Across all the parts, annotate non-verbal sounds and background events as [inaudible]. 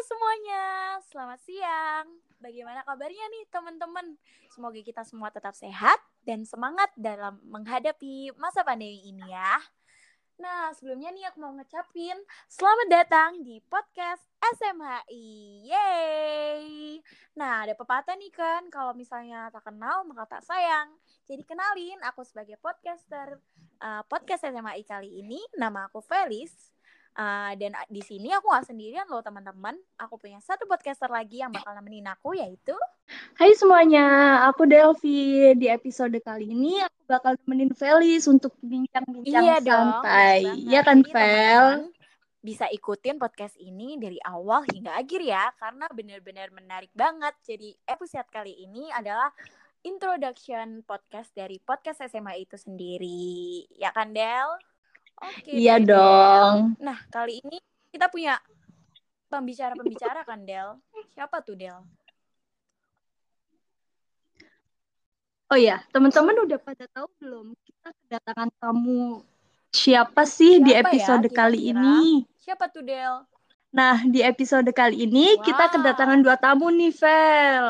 semuanya, selamat siang. Bagaimana kabarnya nih teman-teman? Semoga kita semua tetap sehat dan semangat dalam menghadapi masa pandemi ini ya. Nah, sebelumnya nih aku mau ngecapin selamat datang di podcast SMHI. Yeay! Nah, ada pepatah nih kan, kalau misalnya tak kenal maka tak sayang. Jadi kenalin, aku sebagai podcaster uh, podcast SMHI kali ini, nama aku Felis. Uh, dan di sini aku gak sendirian loh teman-teman. Aku punya satu podcaster lagi yang bakal nemenin aku yaitu Hai semuanya, aku Delvi. Di episode kali ini aku bakal nemenin Felis untuk bincang-bincang iya santai. Dong, iya kan, Fel? Bisa ikutin podcast ini dari awal hingga akhir ya, karena benar-benar menarik banget. Jadi episode kali ini adalah introduction podcast dari podcast SMA itu sendiri. Ya kan, Del? Oke. Iya dong. Nah, kali ini kita punya pembicara-pembicara kan, Del? Siapa tuh, Del? Oh ya, teman-teman udah pada tahu belum kita kedatangan tamu siapa sih siapa di ya episode ya, kali ini? Siapa tuh, Del? Nah, di episode kali ini wow. kita kedatangan dua tamu nih, Vel.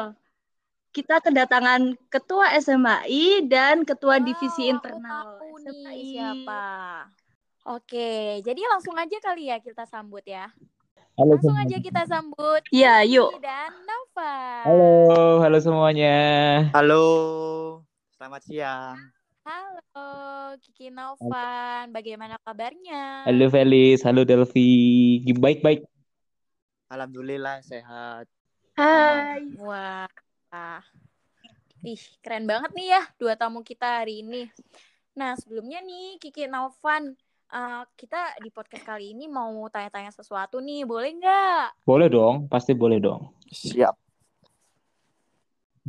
Kita kedatangan ketua SMAI dan ketua wow, divisi internal. Aku tahu nih siapa. Oke, jadi langsung aja kali ya kita sambut ya. Halo langsung aja kita sambut. Iya, yuk. Dan Nova. Halo, halo semuanya. Halo, selamat siang. Halo, Kiki Novan. Bagaimana kabarnya? Halo Felis, halo Delvi. Baik-baik. Alhamdulillah sehat. Hai. Wah. Ih, keren banget nih ya dua tamu kita hari ini. Nah, sebelumnya nih Kiki Novan, uh, kita di podcast kali ini mau tanya-tanya sesuatu nih, boleh nggak? Boleh dong, pasti boleh dong. Siap.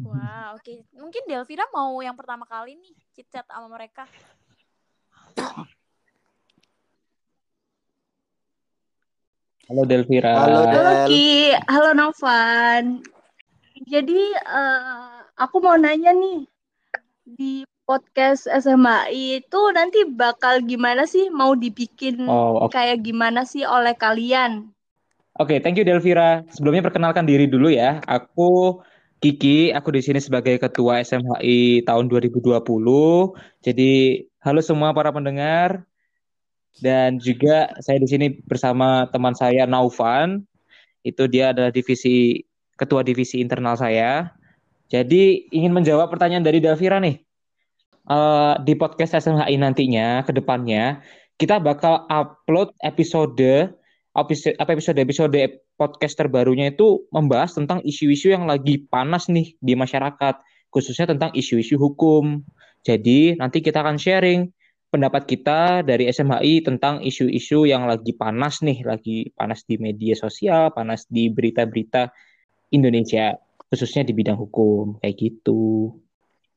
Wah, oke. Okay. Mungkin Delvira mau yang pertama kali nih chit-chat sama mereka. Halo Delvira. Halo, Del. Halo Ki. Halo Novan. Jadi uh, aku mau nanya nih di podcast SMAI itu nanti bakal gimana sih? Mau dibikin oh, okay. kayak gimana sih oleh kalian? Oke, okay, thank you Delvira. Sebelumnya perkenalkan diri dulu ya. Aku Kiki, aku di sini sebagai ketua SMHI tahun 2020. Jadi, halo semua para pendengar. Dan juga saya di sini bersama teman saya Naufan. Itu dia adalah divisi ketua divisi internal saya. Jadi, ingin menjawab pertanyaan dari Delvira nih uh, di podcast SMHI nantinya ke depannya kita bakal upload episode episode episode episode podcast terbarunya itu membahas tentang isu-isu yang lagi panas nih di masyarakat khususnya tentang isu-isu hukum. Jadi nanti kita akan sharing pendapat kita dari SMHI tentang isu-isu yang lagi panas nih, lagi panas di media sosial, panas di berita-berita Indonesia, khususnya di bidang hukum, kayak gitu.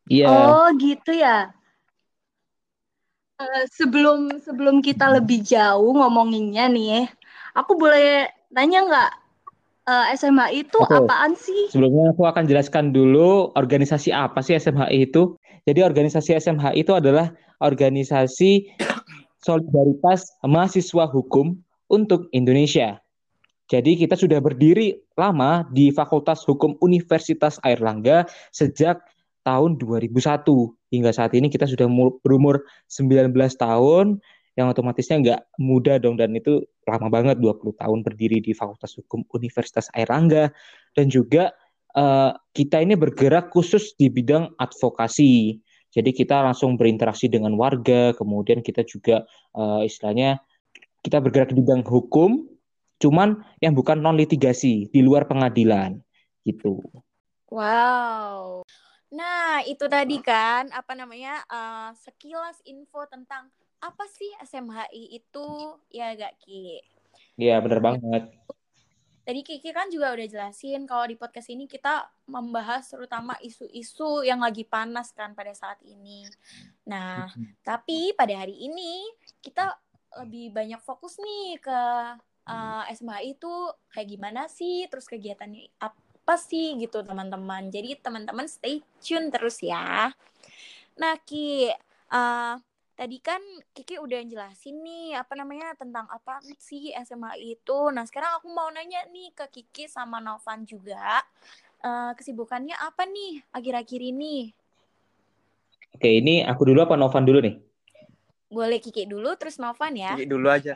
Iya. Oh, gitu ya. Uh, sebelum sebelum kita lebih jauh ngomonginnya nih, aku boleh nanya nggak uh, eh, SMHI itu okay. apaan sih? Sebelumnya aku akan jelaskan dulu organisasi apa sih SMHI itu. Jadi organisasi SMHI itu adalah organisasi solidaritas mahasiswa hukum untuk Indonesia. Jadi kita sudah berdiri lama di Fakultas Hukum Universitas Airlangga sejak tahun 2001 hingga saat ini kita sudah berumur 19 tahun yang otomatisnya nggak muda dong dan itu lama banget 20 tahun berdiri di Fakultas Hukum Universitas Airlangga dan juga uh, kita ini bergerak khusus di bidang advokasi. Jadi kita langsung berinteraksi dengan warga, kemudian kita juga uh, istilahnya kita bergerak di bidang hukum, cuman yang bukan non litigasi di luar pengadilan gitu. Wow. Nah, itu tadi kan apa namanya uh, sekilas info tentang apa sih SMHI itu ya gak Ki? Iya benar banget. Tadi Kiki kan juga udah jelasin kalau di podcast ini kita membahas terutama isu-isu yang lagi panas kan pada saat ini. Nah, tapi pada hari ini kita lebih banyak fokus nih ke uh, eh, SMHI itu kayak gimana sih, terus kegiatannya apa apa sih gitu teman-teman. Jadi teman-teman stay tune terus ya. Nah Ki, uh, tadi kan Kiki udah jelasin nih apa namanya tentang apa sih SMA itu. Nah sekarang aku mau nanya nih ke Kiki sama Novan juga. Uh, kesibukannya apa nih akhir-akhir ini? Oke, ini aku dulu apa Novan dulu nih? Boleh Kiki dulu, terus Novan ya. Kiki dulu aja.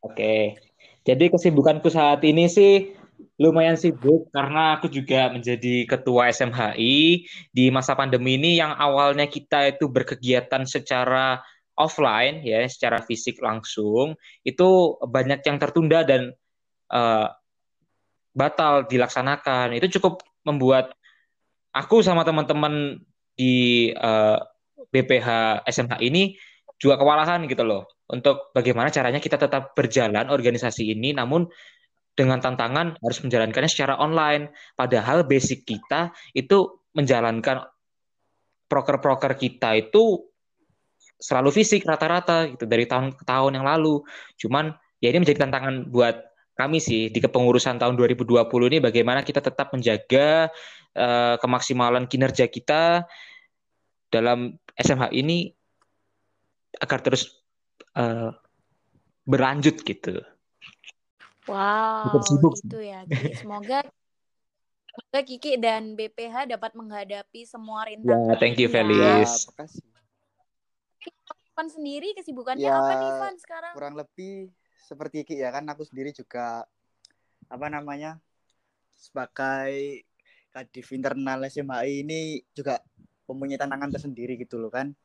Oke, jadi kesibukanku saat ini sih lumayan sibuk karena aku juga menjadi ketua SMHI di masa pandemi ini yang awalnya kita itu berkegiatan secara offline ya, secara fisik langsung, itu banyak yang tertunda dan uh, batal dilaksanakan. Itu cukup membuat aku sama teman-teman di uh, eh, BPH SMH ini juga kewalahan gitu loh untuk bagaimana caranya kita tetap berjalan organisasi ini namun dengan tantangan harus menjalankannya secara online. Padahal basic kita itu menjalankan proker-proker kita itu selalu fisik rata-rata gitu dari tahun ke tahun yang lalu. Cuman ya ini menjadi tantangan buat kami sih di kepengurusan tahun 2020 ini bagaimana kita tetap menjaga uh, kemaksimalan kinerja kita dalam SMH ini agar terus uh, berlanjut gitu. Wow, sibuk. gitu ya. Kiki. Semoga semoga Kiki dan BPH dapat menghadapi semua rintangan. Ya, thank you, Felis. Ya, sendiri kesibukannya ya, apa nih, Van sekarang? Kurang lebih seperti Kiki ya kan aku sendiri juga apa namanya sebagai kadif internal SMHI ini juga mempunyai tantangan tersendiri gitu loh kan.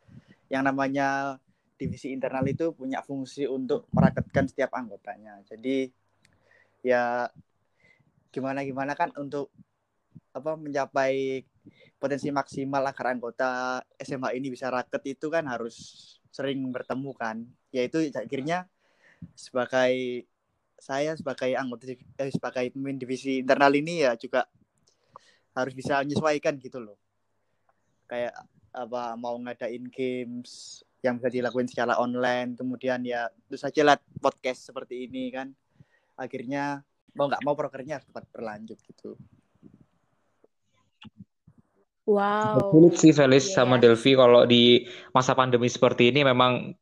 Yang namanya divisi internal itu punya fungsi untuk merakatkan setiap anggotanya. Jadi ya gimana gimana kan untuk apa mencapai potensi maksimal agar anggota SMA ini bisa raket itu kan harus sering bertemu kan. Yaitu akhirnya sebagai saya sebagai anggota eh, sebagai pemimpin divisi internal ini ya juga harus bisa menyesuaikan gitu loh. Kayak apa mau ngadain games yang bisa dilakuin secara online kemudian ya itu saja lah podcast seperti ini kan akhirnya mau nggak mau prokernya harus tetap berlanjut gitu. Wow. Sulit sih Felis yeah. sama Delvi kalau di masa pandemi seperti ini memang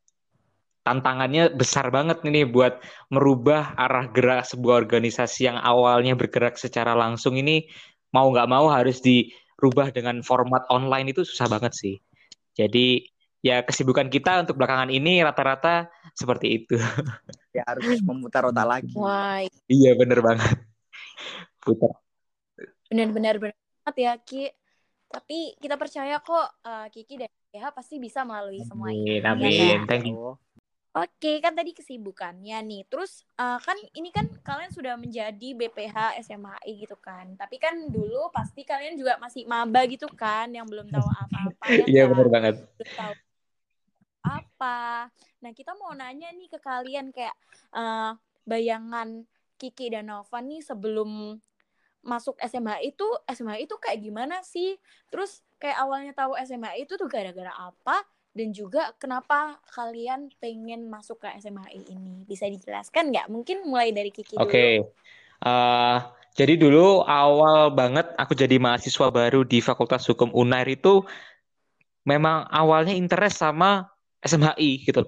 tantangannya besar banget nih buat merubah arah gerak sebuah organisasi yang awalnya bergerak secara langsung ini mau nggak mau harus dirubah dengan format online itu susah banget sih. Jadi ya kesibukan kita untuk belakangan ini rata-rata seperti itu. [laughs] Ya harus memutar otak lagi. Wah. Iya bener banget. Putar. Benar-benar banget ya Ki. Tapi kita percaya kok uh, Kiki dan PH pasti bisa melalui semua ini. Amin. Ya, Thank you. Oke, kan tadi kesibukannya nih. Terus uh, kan ini kan kalian sudah menjadi BPH SMHI gitu kan. Tapi kan dulu pasti kalian juga masih maba gitu kan yang belum tahu apa-apa. Ya iya, kan? benar banget. Belum tahu apa. Nah, kita mau nanya nih ke kalian kayak uh, bayangan Kiki dan Nova nih sebelum masuk SMA itu SMA itu kayak gimana sih? Terus kayak awalnya tahu SMA itu tuh gara-gara apa? dan juga kenapa kalian pengen masuk ke SMAI ini bisa dijelaskan nggak mungkin mulai dari Kiki dulu Oke uh, jadi dulu awal banget aku jadi mahasiswa baru di Fakultas Hukum Unair itu memang awalnya interest sama SMHI gitu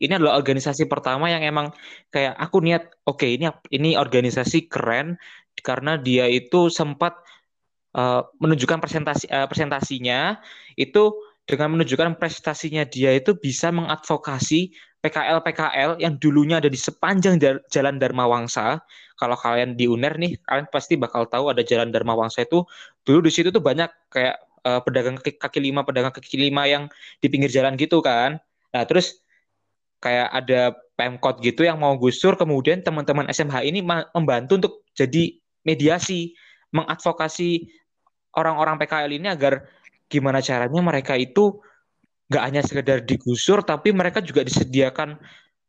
ini adalah organisasi pertama yang emang kayak aku niat oke okay, ini ini organisasi keren karena dia itu sempat uh, menunjukkan presentasi uh, presentasinya itu dengan menunjukkan prestasinya dia itu bisa mengadvokasi PKL-PKL yang dulunya ada di sepanjang jalan Dharma Wangsa. Kalau kalian di UNER nih, kalian pasti bakal tahu ada jalan Dharma Wangsa itu. Dulu di situ tuh banyak kayak uh, pedagang kaki, kaki lima, pedagang kaki lima yang di pinggir jalan gitu kan. Nah terus kayak ada Pemkot gitu yang mau gusur, kemudian teman-teman SMH ini membantu untuk jadi mediasi, mengadvokasi orang-orang PKL ini agar gimana caranya mereka itu nggak hanya sekedar digusur tapi mereka juga disediakan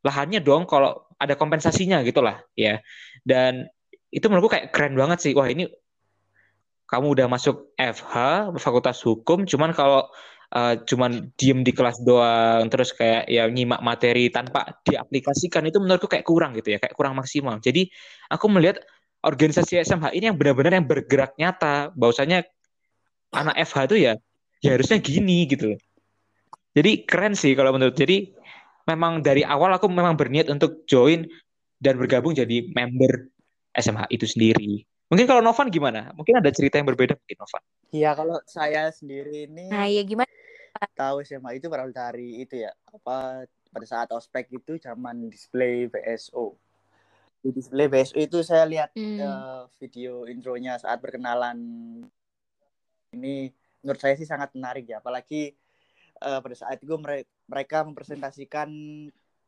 lahannya dong kalau ada kompensasinya gitulah ya dan itu menurutku kayak keren banget sih wah ini kamu udah masuk FH Fakultas Hukum cuman kalau uh, cuman diem di kelas doang terus kayak ya nyimak materi tanpa diaplikasikan itu menurutku kayak kurang gitu ya kayak kurang maksimal jadi aku melihat organisasi SMH ini yang benar-benar yang bergerak nyata bahwasanya anak FH itu ya ya harusnya gini gitu Jadi keren sih kalau menurut. Jadi memang dari awal aku memang berniat untuk join dan bergabung jadi member SMA itu sendiri. Mungkin kalau Novan gimana? Mungkin ada cerita yang berbeda mungkin Novan. Iya kalau saya sendiri ini Nah, ya gimana? tahu SMA itu berawal dari itu ya apa pada saat ospek itu zaman display BSO. Di display BSO itu saya lihat Hmm. eh, video intronya saat perkenalan ini menurut saya sih sangat menarik ya apalagi eh, pada saat itu mere- mereka mempresentasikan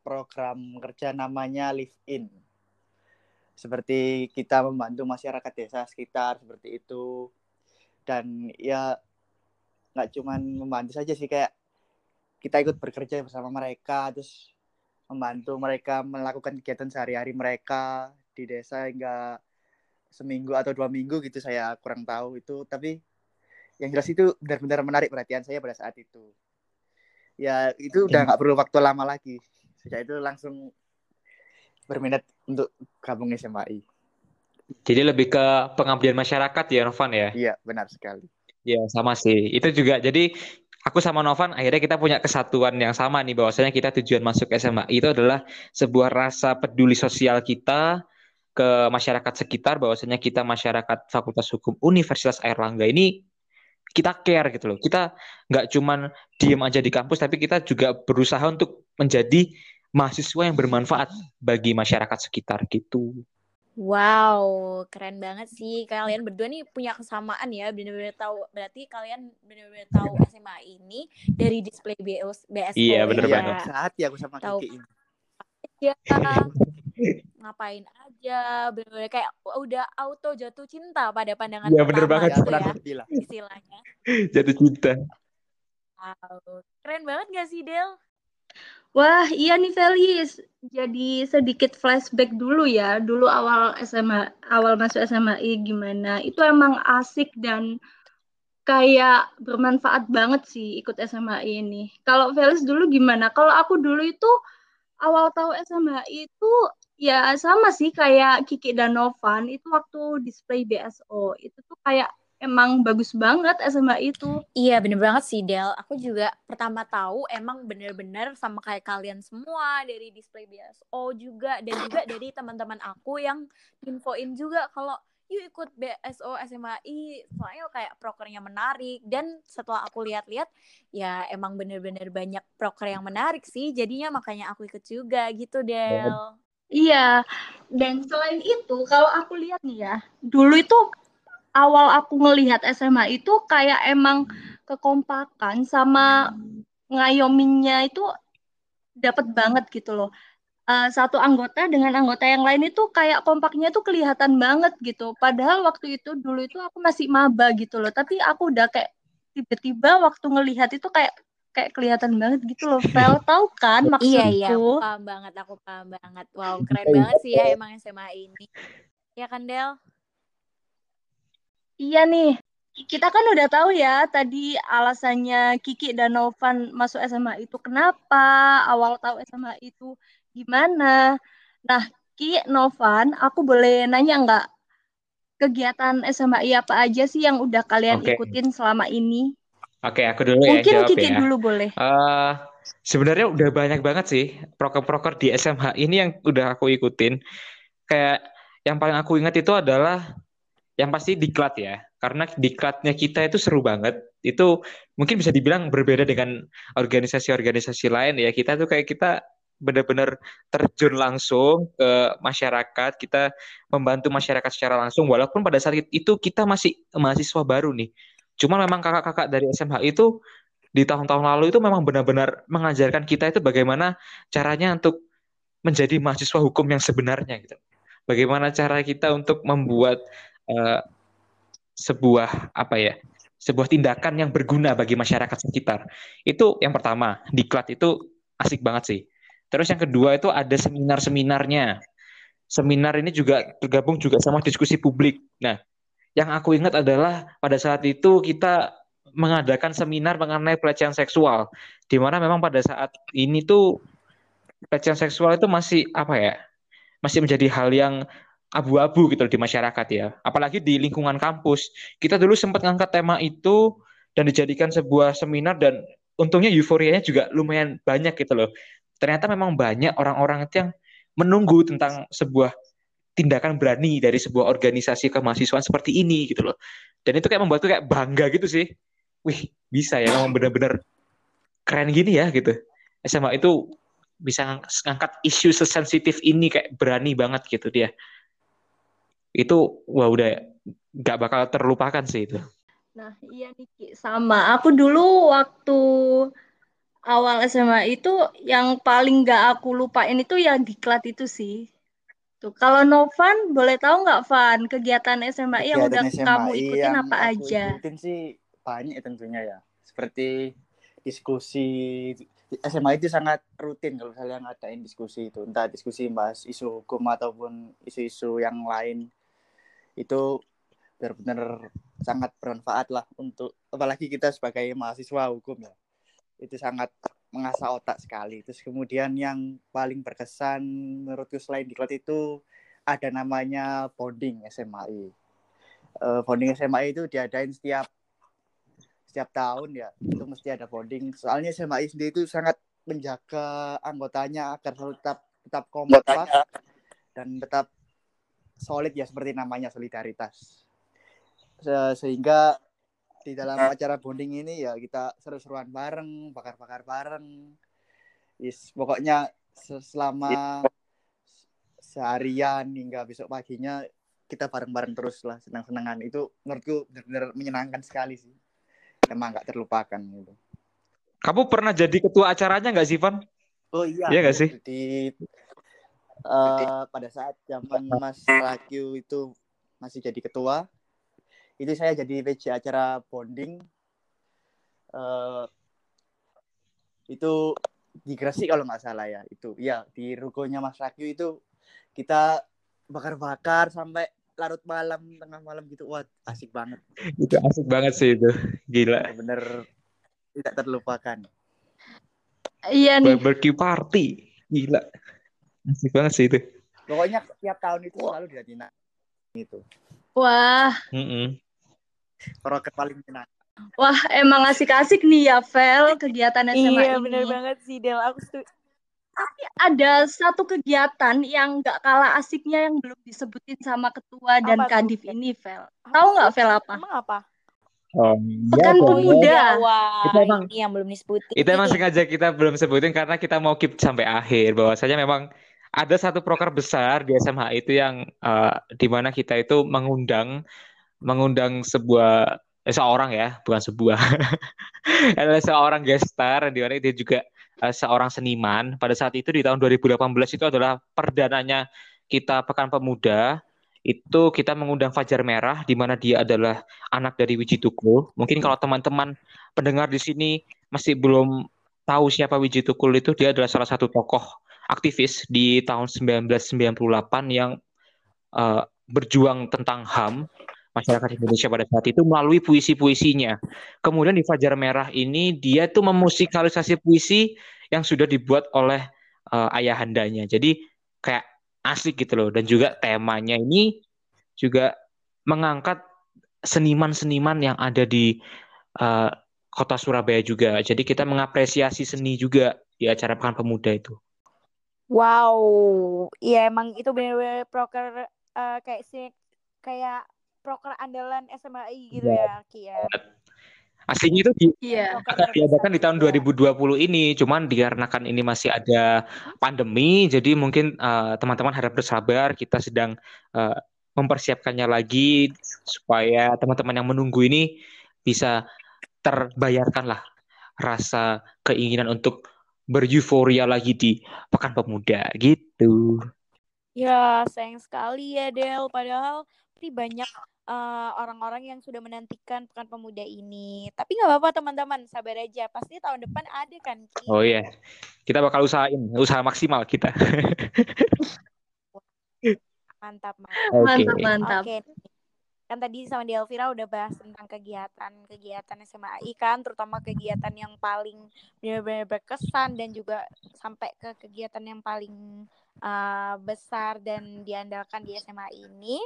program kerja namanya Live In seperti kita membantu masyarakat desa sekitar seperti itu. Dan ya nggak cuman membantu saja sih kayak kita ikut bekerja bersama mereka terus membantu mereka melakukan kegiatan sehari-hari mereka di desa hingga seminggu atau dua minggu gitu saya kurang tahu itu. Tapi yang jelas itu benar-benar menarik perhatian saya pada saat itu. Ya itu udah nggak perlu waktu lama lagi. Sejak itu langsung berminat untuk gabung SMAI Jadi lebih ke pengabdian masyarakat ya Novan ya. iya benar sekali Ya sama sih. Itu juga jadi aku sama Novan akhirnya kita punya kesatuan yang sama nih bahwasanya kita tujuan masuk SMA itu adalah sebuah rasa peduli sosial kita ke masyarakat sekitar bahwasanya kita masyarakat Fakultas Hukum Universitas Airlangga ini kita care gitu loh. Kita nggak cuman diem aja di kampus tapi kita juga berusaha untuk menjadi mahasiswa yang bermanfaat bagi masyarakat sekitar gitu. Wow, keren banget sih. Kalian berdua nih punya kesamaan ya. Bener-bener tahu. Berarti kalian bener-bener tahu SMA ini dari display BSO. BSO Iya, bener ya. banget. saat ya aku sama Tahu. Kiki ini Ya, [laughs] ngapain aja. Bener-bener kayak udah auto jatuh cinta pada pandangan Iya, bener pertama banget. ya gitu ya istilahnya. [laughs] Jatuh cinta. Wow. Keren banget gak sih, Del? Wah, iya nih Felis. Jadi sedikit flashback dulu ya. Dulu awal SMA, awal masuk SMAI gimana. Itu emang asik dan kayak bermanfaat banget sih ikut SMAI ini. Kalau Felis dulu gimana? Kalau aku dulu itu awal tahu SMAI itu ya sama sih kayak Kiki dan Novan. Itu waktu display BSO. Itu tuh kayak emang bagus banget SMA itu. Iya bener banget sih Del. Aku juga pertama tahu emang bener-bener sama kayak kalian semua dari display BSO juga dan juga dari teman-teman aku yang infoin juga kalau yuk ikut BSO SMAI soalnya kayak prokernya menarik dan setelah aku lihat-lihat ya emang bener-bener banyak proker yang menarik sih jadinya makanya aku ikut juga gitu Del. Iya, dan selain itu, kalau aku lihat nih ya, dulu itu awal aku ngelihat SMA itu kayak emang kekompakan sama ngayominnya itu dapat banget gitu loh. Eh, satu anggota dengan anggota yang lain itu kayak kompaknya tuh kelihatan banget gitu. Padahal waktu itu dulu itu aku masih maba gitu loh. Tapi aku udah kayak tiba-tiba waktu ngelihat itu kayak kayak kelihatan banget gitu loh. [laughs] Fel tahu kan maksudku? Iya iya aku paham banget aku paham banget. Wow keren banget sih ya emang SMA ini. Ya kan Del? Iya nih, kita kan udah tahu ya tadi alasannya Kiki dan Novan masuk SMA itu kenapa, awal tahu SMA itu gimana. Nah, Ki, Novan, aku boleh nanya nggak kegiatan SMA apa aja sih yang udah kalian Oke. ikutin selama ini? Oke, aku dulu ya Mungkin jawab Kiki ya. dulu boleh. Eh, sebenarnya udah banyak banget sih proker-proker di SMH ini yang udah aku ikutin. Kayak yang paling aku ingat itu adalah yang pasti diklat ya. Karena diklatnya kita itu seru banget. Itu mungkin bisa dibilang berbeda dengan organisasi-organisasi lain ya. Kita tuh kayak kita benar-benar terjun langsung ke masyarakat. Kita membantu masyarakat secara langsung. Walaupun pada saat itu kita masih mahasiswa baru nih. Cuma memang kakak-kakak dari SMH itu di tahun-tahun lalu itu memang benar-benar mengajarkan kita itu bagaimana caranya untuk menjadi mahasiswa hukum yang sebenarnya gitu. Bagaimana cara kita untuk membuat eh, sebuah apa ya? Sebuah tindakan yang berguna bagi masyarakat sekitar. Itu yang pertama, diklat itu asik banget sih. Terus yang kedua itu ada seminar-seminarnya. Seminar ini juga tergabung juga sama diskusi publik. Nah, yang aku ingat adalah pada saat itu kita mengadakan seminar mengenai pelecehan seksual, di mana memang pada saat ini tuh pelecehan seksual itu masih apa ya, masih menjadi hal yang abu-abu gitu di masyarakat ya, apalagi di lingkungan kampus. Kita dulu sempat ngangkat tema itu dan dijadikan sebuah seminar dan untungnya euforianya juga lumayan banyak gitu loh. Ternyata memang banyak orang-orang itu yang menunggu tentang sebuah tindakan berani dari sebuah organisasi kemahasiswaan seperti ini gitu loh. Dan itu kayak membuatku kayak bangga gitu sih. Wih, bisa ya memang benar-benar keren gini ya gitu. SMA itu bisa ngangkat isu sesensitif ini kayak berani banget gitu dia. Itu wah udah nggak bakal terlupakan sih itu. Nah, iya Niki, sama. Aku dulu waktu awal SMA itu yang paling nggak aku lupain itu yang diklat itu sih. Tuh, kalau Novan boleh tahu nggak Van kegiatan SMA yang udah Kegiatan kamu ikutin yang apa aku aja? ikutin sih banyak tentunya ya. Seperti diskusi SMA itu sangat rutin kalau misalnya ngadain diskusi itu. Entah diskusi bahas isu hukum ataupun isu-isu yang lain. Itu benar-benar sangat bermanfaat lah untuk apalagi kita sebagai mahasiswa hukum ya. Itu sangat mengasah otak sekali. Terus kemudian yang paling berkesan menurutku selain diklat itu ada namanya bonding SMAI. Eh, bonding SMAI itu diadain setiap setiap tahun ya. Itu mesti ada bonding. Soalnya SMAI sendiri itu sangat menjaga anggotanya agar selalu tetap tetap kompak dan tetap solid ya seperti namanya solidaritas. Se- Sehingga di dalam acara bonding ini ya kita seru-seruan bareng, bakar-bakar bareng. Is, pokoknya se- selama seharian hingga besok paginya kita bareng-bareng terus lah senang-senangan itu menurutku benar-benar menyenangkan sekali sih emang nggak terlupakan gitu Kamu pernah jadi ketua acaranya nggak sih, Van? oh iya Iya nggak sih? di eh, pada saat zaman Mas Rakyu itu masih jadi ketua itu saya jadi PJ acara bonding Eh, itu di Gresik kalau nggak salah ya itu ya di rukonya Mas Rakyu itu kita bakar-bakar sampai larut malam tengah malam gitu wah asik banget Itu asik banget sih itu. Gila. bener tidak terlupakan Iya nih. Barbecue party. Gila. Asik banget sih itu. pokoknya tiap tahun itu selalu diadain itu Wah, Mm-mm. proker paling menyenangkan wah emang asik-asik nih ya, Vel, kegiatan SMA Iya ini. bener banget sih Del. Aku setuju. Tapi ada satu kegiatan yang nggak kalah asiknya yang belum disebutin sama ketua dan Apa kadif Vel? ini, Vel. Tahu nggak, Vel, apa? Emang apa? Oh, iya Pekan dong. Pemuda. iya, wah, Itu emang- ini yang belum disebutin. Itu emang sengaja kita belum sebutin karena kita mau keep sampai akhir. Bahwasanya memang ada satu proker besar di SMH itu yang eh, di mana kita itu mengundang mengundang sebuah eh, seorang ya, bukan sebuah. [laughs] adalah seorang gestar di mana dia juga eh, seorang seniman. Pada saat itu di tahun 2018 itu adalah perdananya kita Pekan Pemuda. Itu kita mengundang Fajar Merah di mana dia adalah anak dari Wiji Tukul. Mungkin kalau teman-teman pendengar di sini masih belum tahu siapa Wiji Tukul itu, dia adalah salah satu tokoh aktivis di tahun 1998 yang eh, berjuang tentang HAM masyarakat Indonesia pada saat itu melalui puisi-puisinya. Kemudian di Fajar Merah ini dia tuh memusikalisasi puisi yang sudah dibuat oleh eh, ayahandanya. Jadi kayak asik gitu loh dan juga temanya ini juga mengangkat seniman-seniman yang ada di eh, kota Surabaya juga. Jadi kita mengapresiasi seni juga di acara Pekan Pemuda itu. Wow, iya emang itu bener-bener proker eh, kayak sih kayak proker andalan SMAI gitu ya, Ki ya. Aslinya itu di- Iya. Proker akan diadakan di tahun terbesar 2020 ini, cuman dikarenakan ini masih ada pandemi, jadi mungkin eh, teman-teman harap bersabar. Kita sedang eh, mempersiapkannya lagi supaya teman-teman yang menunggu ini bisa terbayarkan lah rasa keinginan untuk beryuforia lagi di Pekan Pemuda gitu. Ya, sayang sekali ya Del. Padahal pasti banyak eh, orang-orang yang sudah menantikan Pekan Pemuda ini. Tapi nggak apa-apa teman-teman, sabar aja. Pasti tahun depan ada kan, Ki? Oh iya, kita bakal usahain, usaha maksimal kita. [laughs] Mantap, mantap. Oke. Mantap, mantap. Oke. Kan tadi sama Delvira udah bahas tentang kegiatan-kegiatan SMAI kan, terutama kegiatan yang paling benar-benar berkesan dan juga sampai ke kegiatan yang paling uh, besar dan diandalkan di SMA ini.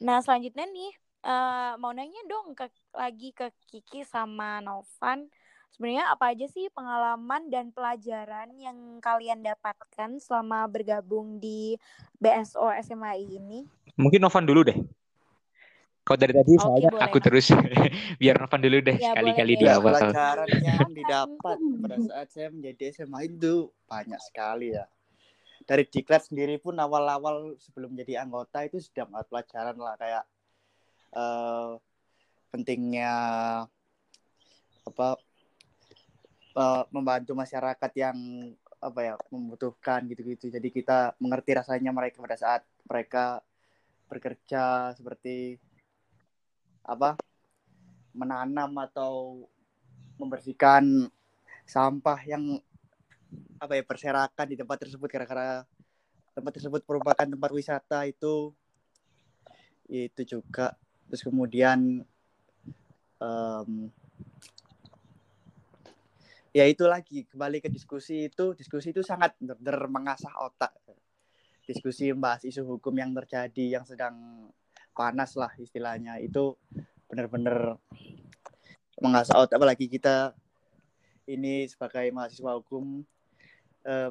Nah, selanjutnya nih uh, mau nanya dong ke lagi ke Kiki sama Novan Sebenarnya apa aja sih pengalaman dan pelajaran yang kalian dapatkan selama bergabung di BSO SMAI ini? Mungkin Novan dulu deh. Kau dari tadi Oke, soalnya boleh. aku terus [laughs] biar Novan dulu deh Ya, sekali-kali di deh. Ya, awal. pelajaran yang didapat [laughs] pada saat saya menjadi SMA itu banyak sekali ya. Dari diklat sendiri pun awal-awal sebelum jadi anggota itu sudah mendapat pelajaran lah kayak eh, pentingnya apa eh, membantu masyarakat yang apa ya membutuhkan gitu-gitu. Jadi kita mengerti rasanya mereka pada saat mereka bekerja seperti apa menanam atau membersihkan sampah yang apa ya berserakan di tempat tersebut. Gara-gara tempat tersebut merupakan tempat wisata itu itu juga. Terus kemudian em, ya itu lagi kembali ke diskusi itu. Diskusi itu sangat benar-benar mengasah otak. Diskusi membahas isu hukum yang terjadi yang sedang panas lah istilahnya. Itu benar-benar mengasah otak apalagi kita ini sebagai mahasiswa hukum eh,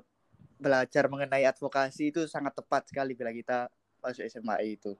belajar mengenai advokasi itu sangat tepat sekali bila kita masuk SMAI itu.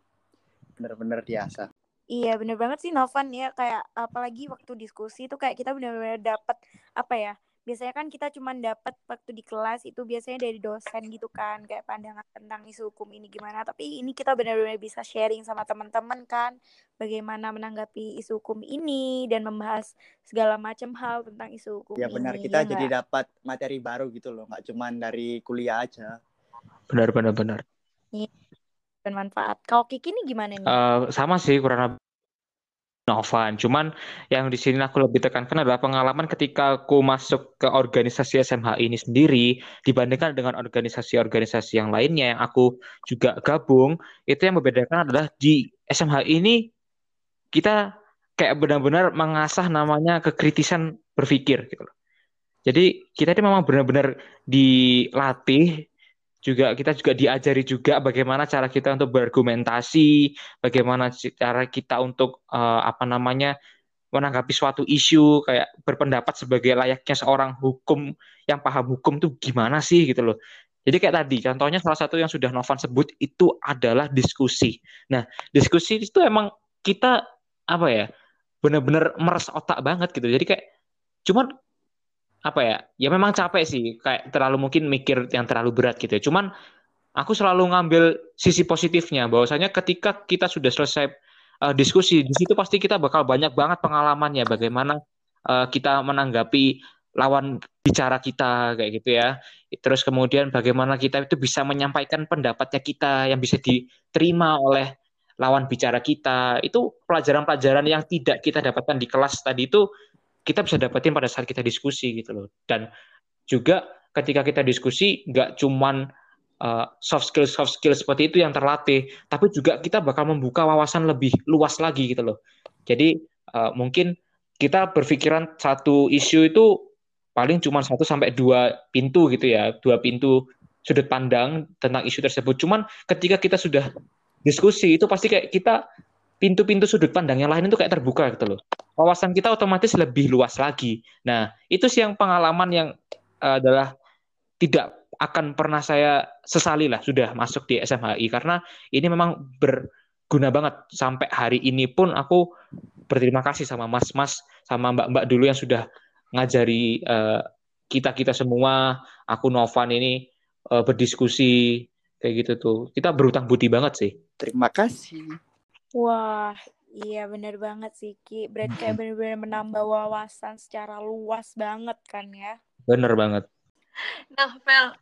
Benar-benar biasa. Iya bener banget sih Novan ya. Kayak apalagi waktu diskusi itu kayak kita benar-benar dapat apa ya biasanya kan kita cuma dapat waktu di kelas itu biasanya dari dosen gitu kan kayak pandangan tentang isu hukum ini gimana. Tapi ini kita benar-benar bisa sharing sama teman-teman kan bagaimana menanggapi isu hukum ini dan membahas segala macam hal tentang isu hukum ya benar ini kita ya jadi dapat materi baru gitu loh nggak cuman dari kuliah aja. Benar benar benar. bermanfaat. Kalau Kiki nih gimana nih? Eh, sama sih kurang lebih Novan. Cuman yang di sini aku lebih tekankan adalah pengalaman ketika aku masuk ke organisasi SMH ini sendiri dibandingkan dengan organisasi-organisasi yang lainnya yang aku juga gabung, itu yang membedakan adalah di SMH ini kita kayak benar-benar mengasah namanya kekritisan berpikir gitu loh. Jadi kita ini memang benar-benar dilatih juga kita juga diajari juga bagaimana cara kita untuk berargumentasi, bagaimana cara kita untuk eh, apa namanya menanggapi suatu isu kayak berpendapat sebagai layaknya seorang hukum yang paham hukum tuh gimana sih gitu loh. Jadi kayak tadi contohnya salah satu yang sudah Novan sebut itu adalah diskusi. Nah, diskusi itu emang kita apa ya benar-benar meres otak banget gitu. Jadi kayak cuman apa ya ya memang capek sih kayak terlalu mungkin mikir yang terlalu berat gitu ya. Cuman aku selalu ngambil sisi positifnya bahwasanya ketika kita sudah selesai uh, diskusi di situ pasti kita bakal banyak banget pengalamannya bagaimana uh, kita menanggapi lawan bicara kita kayak gitu ya terus kemudian bagaimana kita itu bisa menyampaikan pendapatnya kita yang bisa diterima oleh lawan bicara kita itu pelajaran-pelajaran yang tidak kita dapatkan di kelas tadi itu kita bisa dapetin pada saat kita diskusi gitu loh. Dan juga ketika kita diskusi nggak cuman uh, soft skill soft skill seperti itu yang terlatih tapi juga kita bakal membuka wawasan lebih luas lagi gitu loh. Jadi uh, mungkin kita berpikiran satu isu itu paling cuma satu sampai dua pintu gitu ya dua pintu sudut pandang tentang isu tersebut. Cuman ketika kita sudah diskusi itu pasti kayak kita pintu-pintu sudut pandang yang lain itu kayak terbuka gitu loh. Wawasan kita otomatis lebih luas lagi. Nah itu sih yang pengalaman yang uh, adalah tidak akan pernah saya sesali lah sudah masuk di SMHI karena ini memang berguna banget. Sampai hari ini pun aku berterima kasih sama mas-mas sama mbak-mbak dulu yang sudah ngajari uh, kita kita semua. Aku Novan ini uh, berdiskusi kayak gitu tuh. Kita berutang budi banget sih. Terima kasih Wah, iya bener banget sih Ki. Berarti kayak bener-bener menambah wawasan secara luas banget kan ya. bener banget Nah, Vel,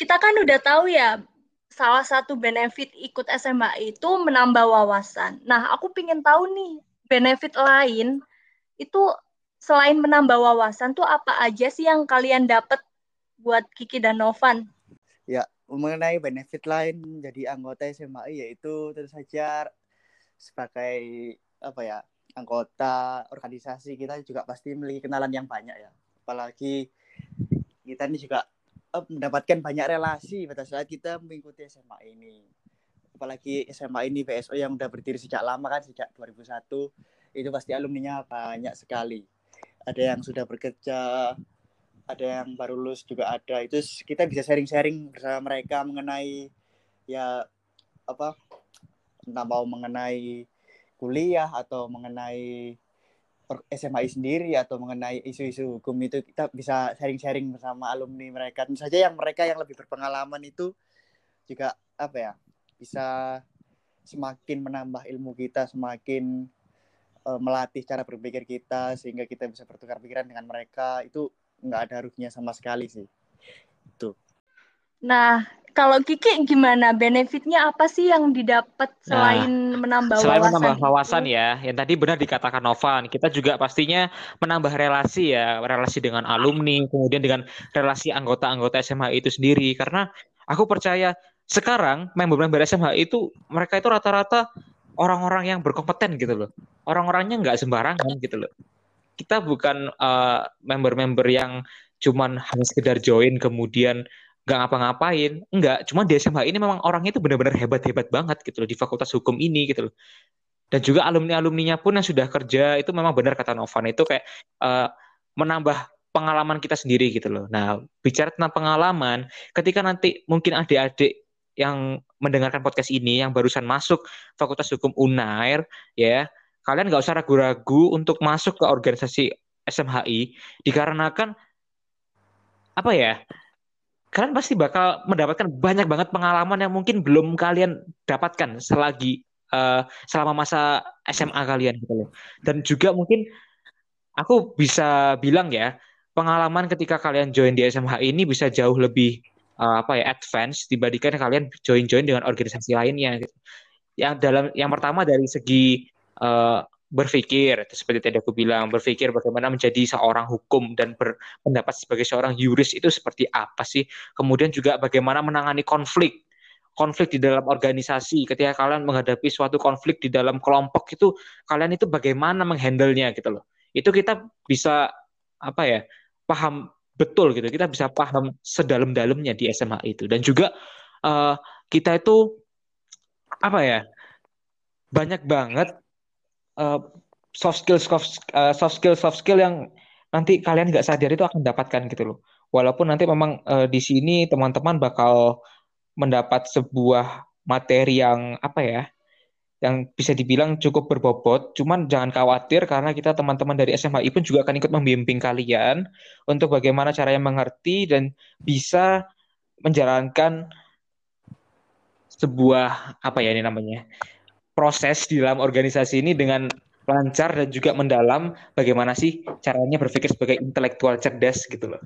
kita kan udah tahu ya salah satu benefit ikut SMA itu menambah wawasan. Nah, aku pengen tahu nih benefit lain itu selain menambah wawasan tuh apa aja sih yang kalian dapat buat Kiki dan Novan? ya mengenai benefit lain jadi anggota SMAI yaitu tentu saja sebagai apa ya anggota organisasi kita juga pasti memiliki kenalan yang banyak ya. Apalagi kita ini juga eh, mendapatkan banyak relasi pada saat kita mengikuti SMA ini. Apalagi SMA ini BSO yang udah berdiri sejak lama kan sejak 2001 itu pasti alumninya banyak sekali. Ada yang sudah bekerja ada yang baru lulus juga ada itu kita bisa sharing-sharing bersama mereka mengenai ya apa entah mau mengenai kuliah atau mengenai SMAI sendiri atau mengenai isu-isu hukum itu kita bisa sharing-sharing bersama alumni mereka. Tentu saja yang mereka yang lebih berpengalaman itu juga apa ya bisa semakin menambah ilmu kita, semakin uh, melatih cara berpikir kita sehingga kita bisa bertukar pikiran dengan mereka itu nggak ada ruginya sama sekali sih. Itu. Nah, kalau Kiki gimana? Benefitnya apa sih yang didapat nah, selain nah, menambah selain wawasan menambah wawasan ya yang tadi benar dikatakan Novan kita juga pastinya menambah relasi ya relasi dengan alumni kemudian dengan relasi anggota-anggota SMA itu sendiri. Karena aku percaya sekarang member-member SMA itu mereka itu rata-rata orang-orang yang berkompeten gitu loh. Orang-orangnya nggak sembarangan gitu loh kita bukan uh, member-member yang cuman hanya sekedar join kemudian nggak ngapa-ngapain. Enggak cuma di SMA ini memang orangnya itu benar-benar hebat-hebat banget gitu loh di fakultas hukum ini gitu loh. Dan juga alumni alumninya pun yang sudah kerja itu memang benar kata Novan itu kayak uh, menambah pengalaman kita sendiri gitu loh. Nah bicara tentang pengalaman ketika nanti mungkin adik-adik yang mendengarkan podcast ini yang barusan masuk fakultas hukum Unair ya kalian nggak usah ragu-ragu untuk masuk ke organisasi SMHI dikarenakan apa ya kalian pasti bakal mendapatkan banyak banget pengalaman yang mungkin belum kalian dapatkan selagi uh, selama masa SMA kalian gitu loh. Dan juga mungkin aku bisa bilang ya, pengalaman ketika kalian join di SMH ini bisa jauh lebih uh, apa ya advance dibandingkan kalian join-join dengan organisasi lainnya gitu. Yang dalam yang pertama dari segi uh, berpikir seperti tadi aku bilang berpikir bagaimana menjadi seorang hukum dan berpendapat sebagai seorang yuris itu seperti apa sih? Kemudian juga bagaimana menangani konflik konflik di dalam organisasi. Ketika kalian menghadapi suatu konflik di dalam kelompok itu kalian itu bagaimana menghandlenya gitu loh. Itu kita bisa apa ya paham betul gitu. Kita bisa paham sedalam-dalamnya di SMA itu. Dan juga uh, kita itu apa ya banyak banget uh, soft skill soft, uh, soft skill soft skill yang nanti kalian nggak sadar itu akan dapatkan gitu loh. Walaupun nanti memang uh, di sini teman-teman bakal mendapat sebuah materi yang apa ya, yang bisa dibilang cukup berbobot. Cuman jangan khawatir karena kita teman-teman dari SMHI pun juga akan ikut membimbing kalian untuk bagaimana caranya mengerti dan bisa menjalankan sebuah apa ya ini namanya proses di dalam organisasi ini dengan lancar dan juga mendalam bagaimana sih caranya berpikir sebagai intelektual cerdas gitu loh.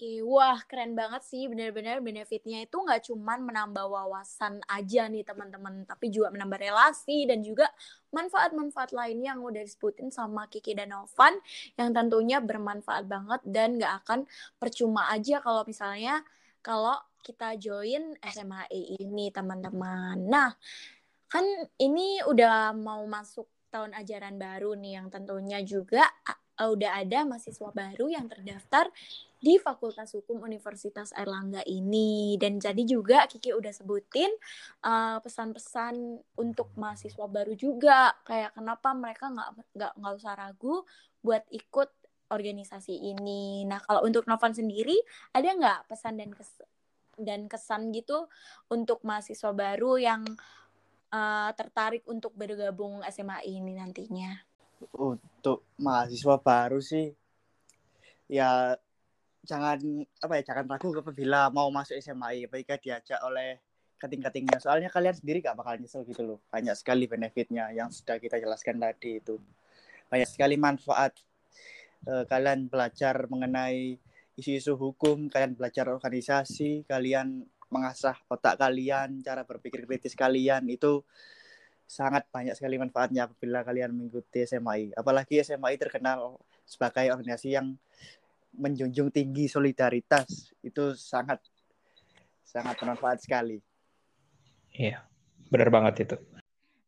Oke, wah keren banget sih benar-benar benefitnya itu nggak cuman menambah wawasan aja nih teman-teman, tapi juga menambah relasi dan juga manfaat-manfaat lainnya yang udah disebutin sama Kiki dan Novan yang tentunya bermanfaat banget dan nggak akan percuma aja kalau misalnya kalau kita join SMHI ini teman-teman. Nah, kan ini udah mau masuk tahun ajaran baru nih yang tentunya juga uh, udah ada mahasiswa baru yang terdaftar di Fakultas Hukum Universitas Airlangga ini dan jadi juga Kiki udah sebutin uh, pesan-pesan untuk mahasiswa baru juga kayak kenapa mereka nggak nggak nggak usah ragu buat ikut organisasi ini. Nah kalau untuk Novan sendiri ada nggak pesan dan kes dan kesan gitu untuk mahasiswa baru yang uh, tertarik untuk bergabung SMA ini nantinya? Untuk mahasiswa baru sih, ya jangan apa ya jangan ragu apabila mau masuk SMA baiknya diajak oleh keting-ketingnya soalnya kalian sendiri gak bakal nyesel gitu loh. Banyak sekali benefitnya yang sudah kita jelaskan tadi itu. Banyak sekali manfaat uh, kalian belajar mengenai isu-isu hukum kalian belajar organisasi kalian mengasah otak kalian, cara berpikir kritis kalian itu sangat banyak sekali manfaatnya apabila kalian mengikuti SMAI. Apalagi SMAI terkenal sebagai organisasi yang menjunjung tinggi solidaritas. Itu sangat sangat bermanfaat sekali. Iya, benar banget itu.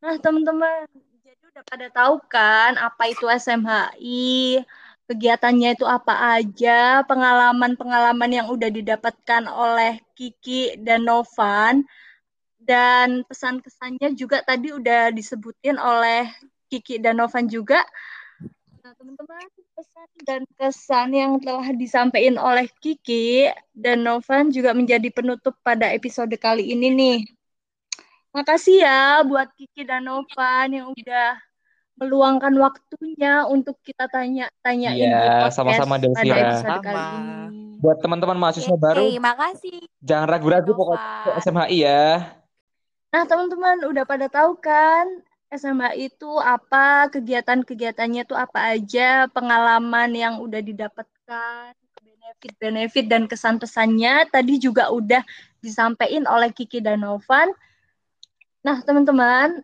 Nah, teman-teman, jadi udah pada tahu kan apa itu SMHI, kegiatannya itu apa aja, pengalaman-pengalaman yang udah didapatkan oleh Kiki dan Novan, dan pesan-pesannya juga tadi udah disebutin oleh Kiki dan Novan juga. Nah, teman-teman, pesan dan kesan yang telah disampaikan oleh Kiki dan Novan juga menjadi penutup pada episode kali ini nih. Makasih ya buat Kiki dan Novan yang udah meluangkan waktunya untuk kita tanya-tanyain Iya, di podcast sama-sama, pada Delvira. episode kali Sama. ini. Buat teman-teman mahasiswa Yeay, baru, makasih. jangan ragu-ragu pokoknya SMHI ya. Nah, teman-teman udah pada tahu kan SMA itu apa, kegiatan-kegiatannya itu apa aja, pengalaman yang udah didapatkan, benefit-benefit dan kesan-pesannya tadi juga udah disampaikan oleh Kiki dan Novan. Nah, teman-teman,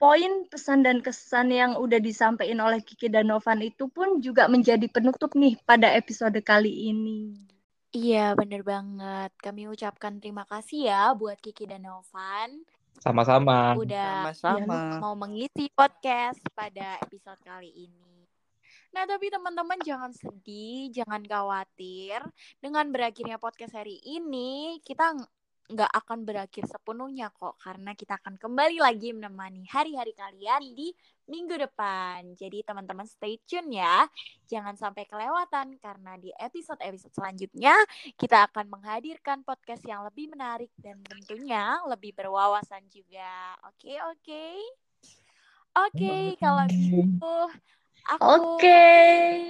poin pesan dan kesan yang udah disampaikan oleh Kiki dan Novan itu pun juga menjadi penutup nih pada episode kali ini. Iya, bener banget. Kami ucapkan terima kasih ya buat Kiki dan Novan Sama-sama. udah Sama-sama. mau mengisi podcast pada episode kali ini. Nah, tapi teman-teman jangan sedih, jangan khawatir. Dengan berakhirnya podcast hari ini, kita nggak akan berakhir sepenuhnya kok, karena kita akan kembali lagi menemani hari-hari kalian di minggu depan. Jadi teman-teman stay tune ya, jangan sampai kelewatan karena di episode-episode selanjutnya kita akan menghadirkan podcast yang lebih menarik dan tentunya lebih berwawasan juga. Oke, oke. Oke, kalau gitu aku Oke.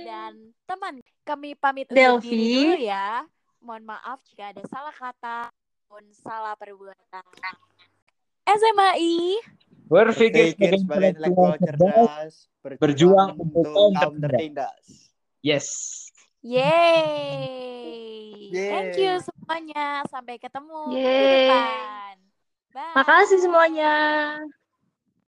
dan teman kami pamit undur diri Delvi. dulu ya. Mohon maaf jika ada salah kata maupun salah perbuatan. SMAI. Berpikir sebagai intelektual cerdas, berjuang untuk kaum tertindas. Yes. Yeay. Thank you semuanya. Sampai ketemu depan. Bye. Makasih semuanya.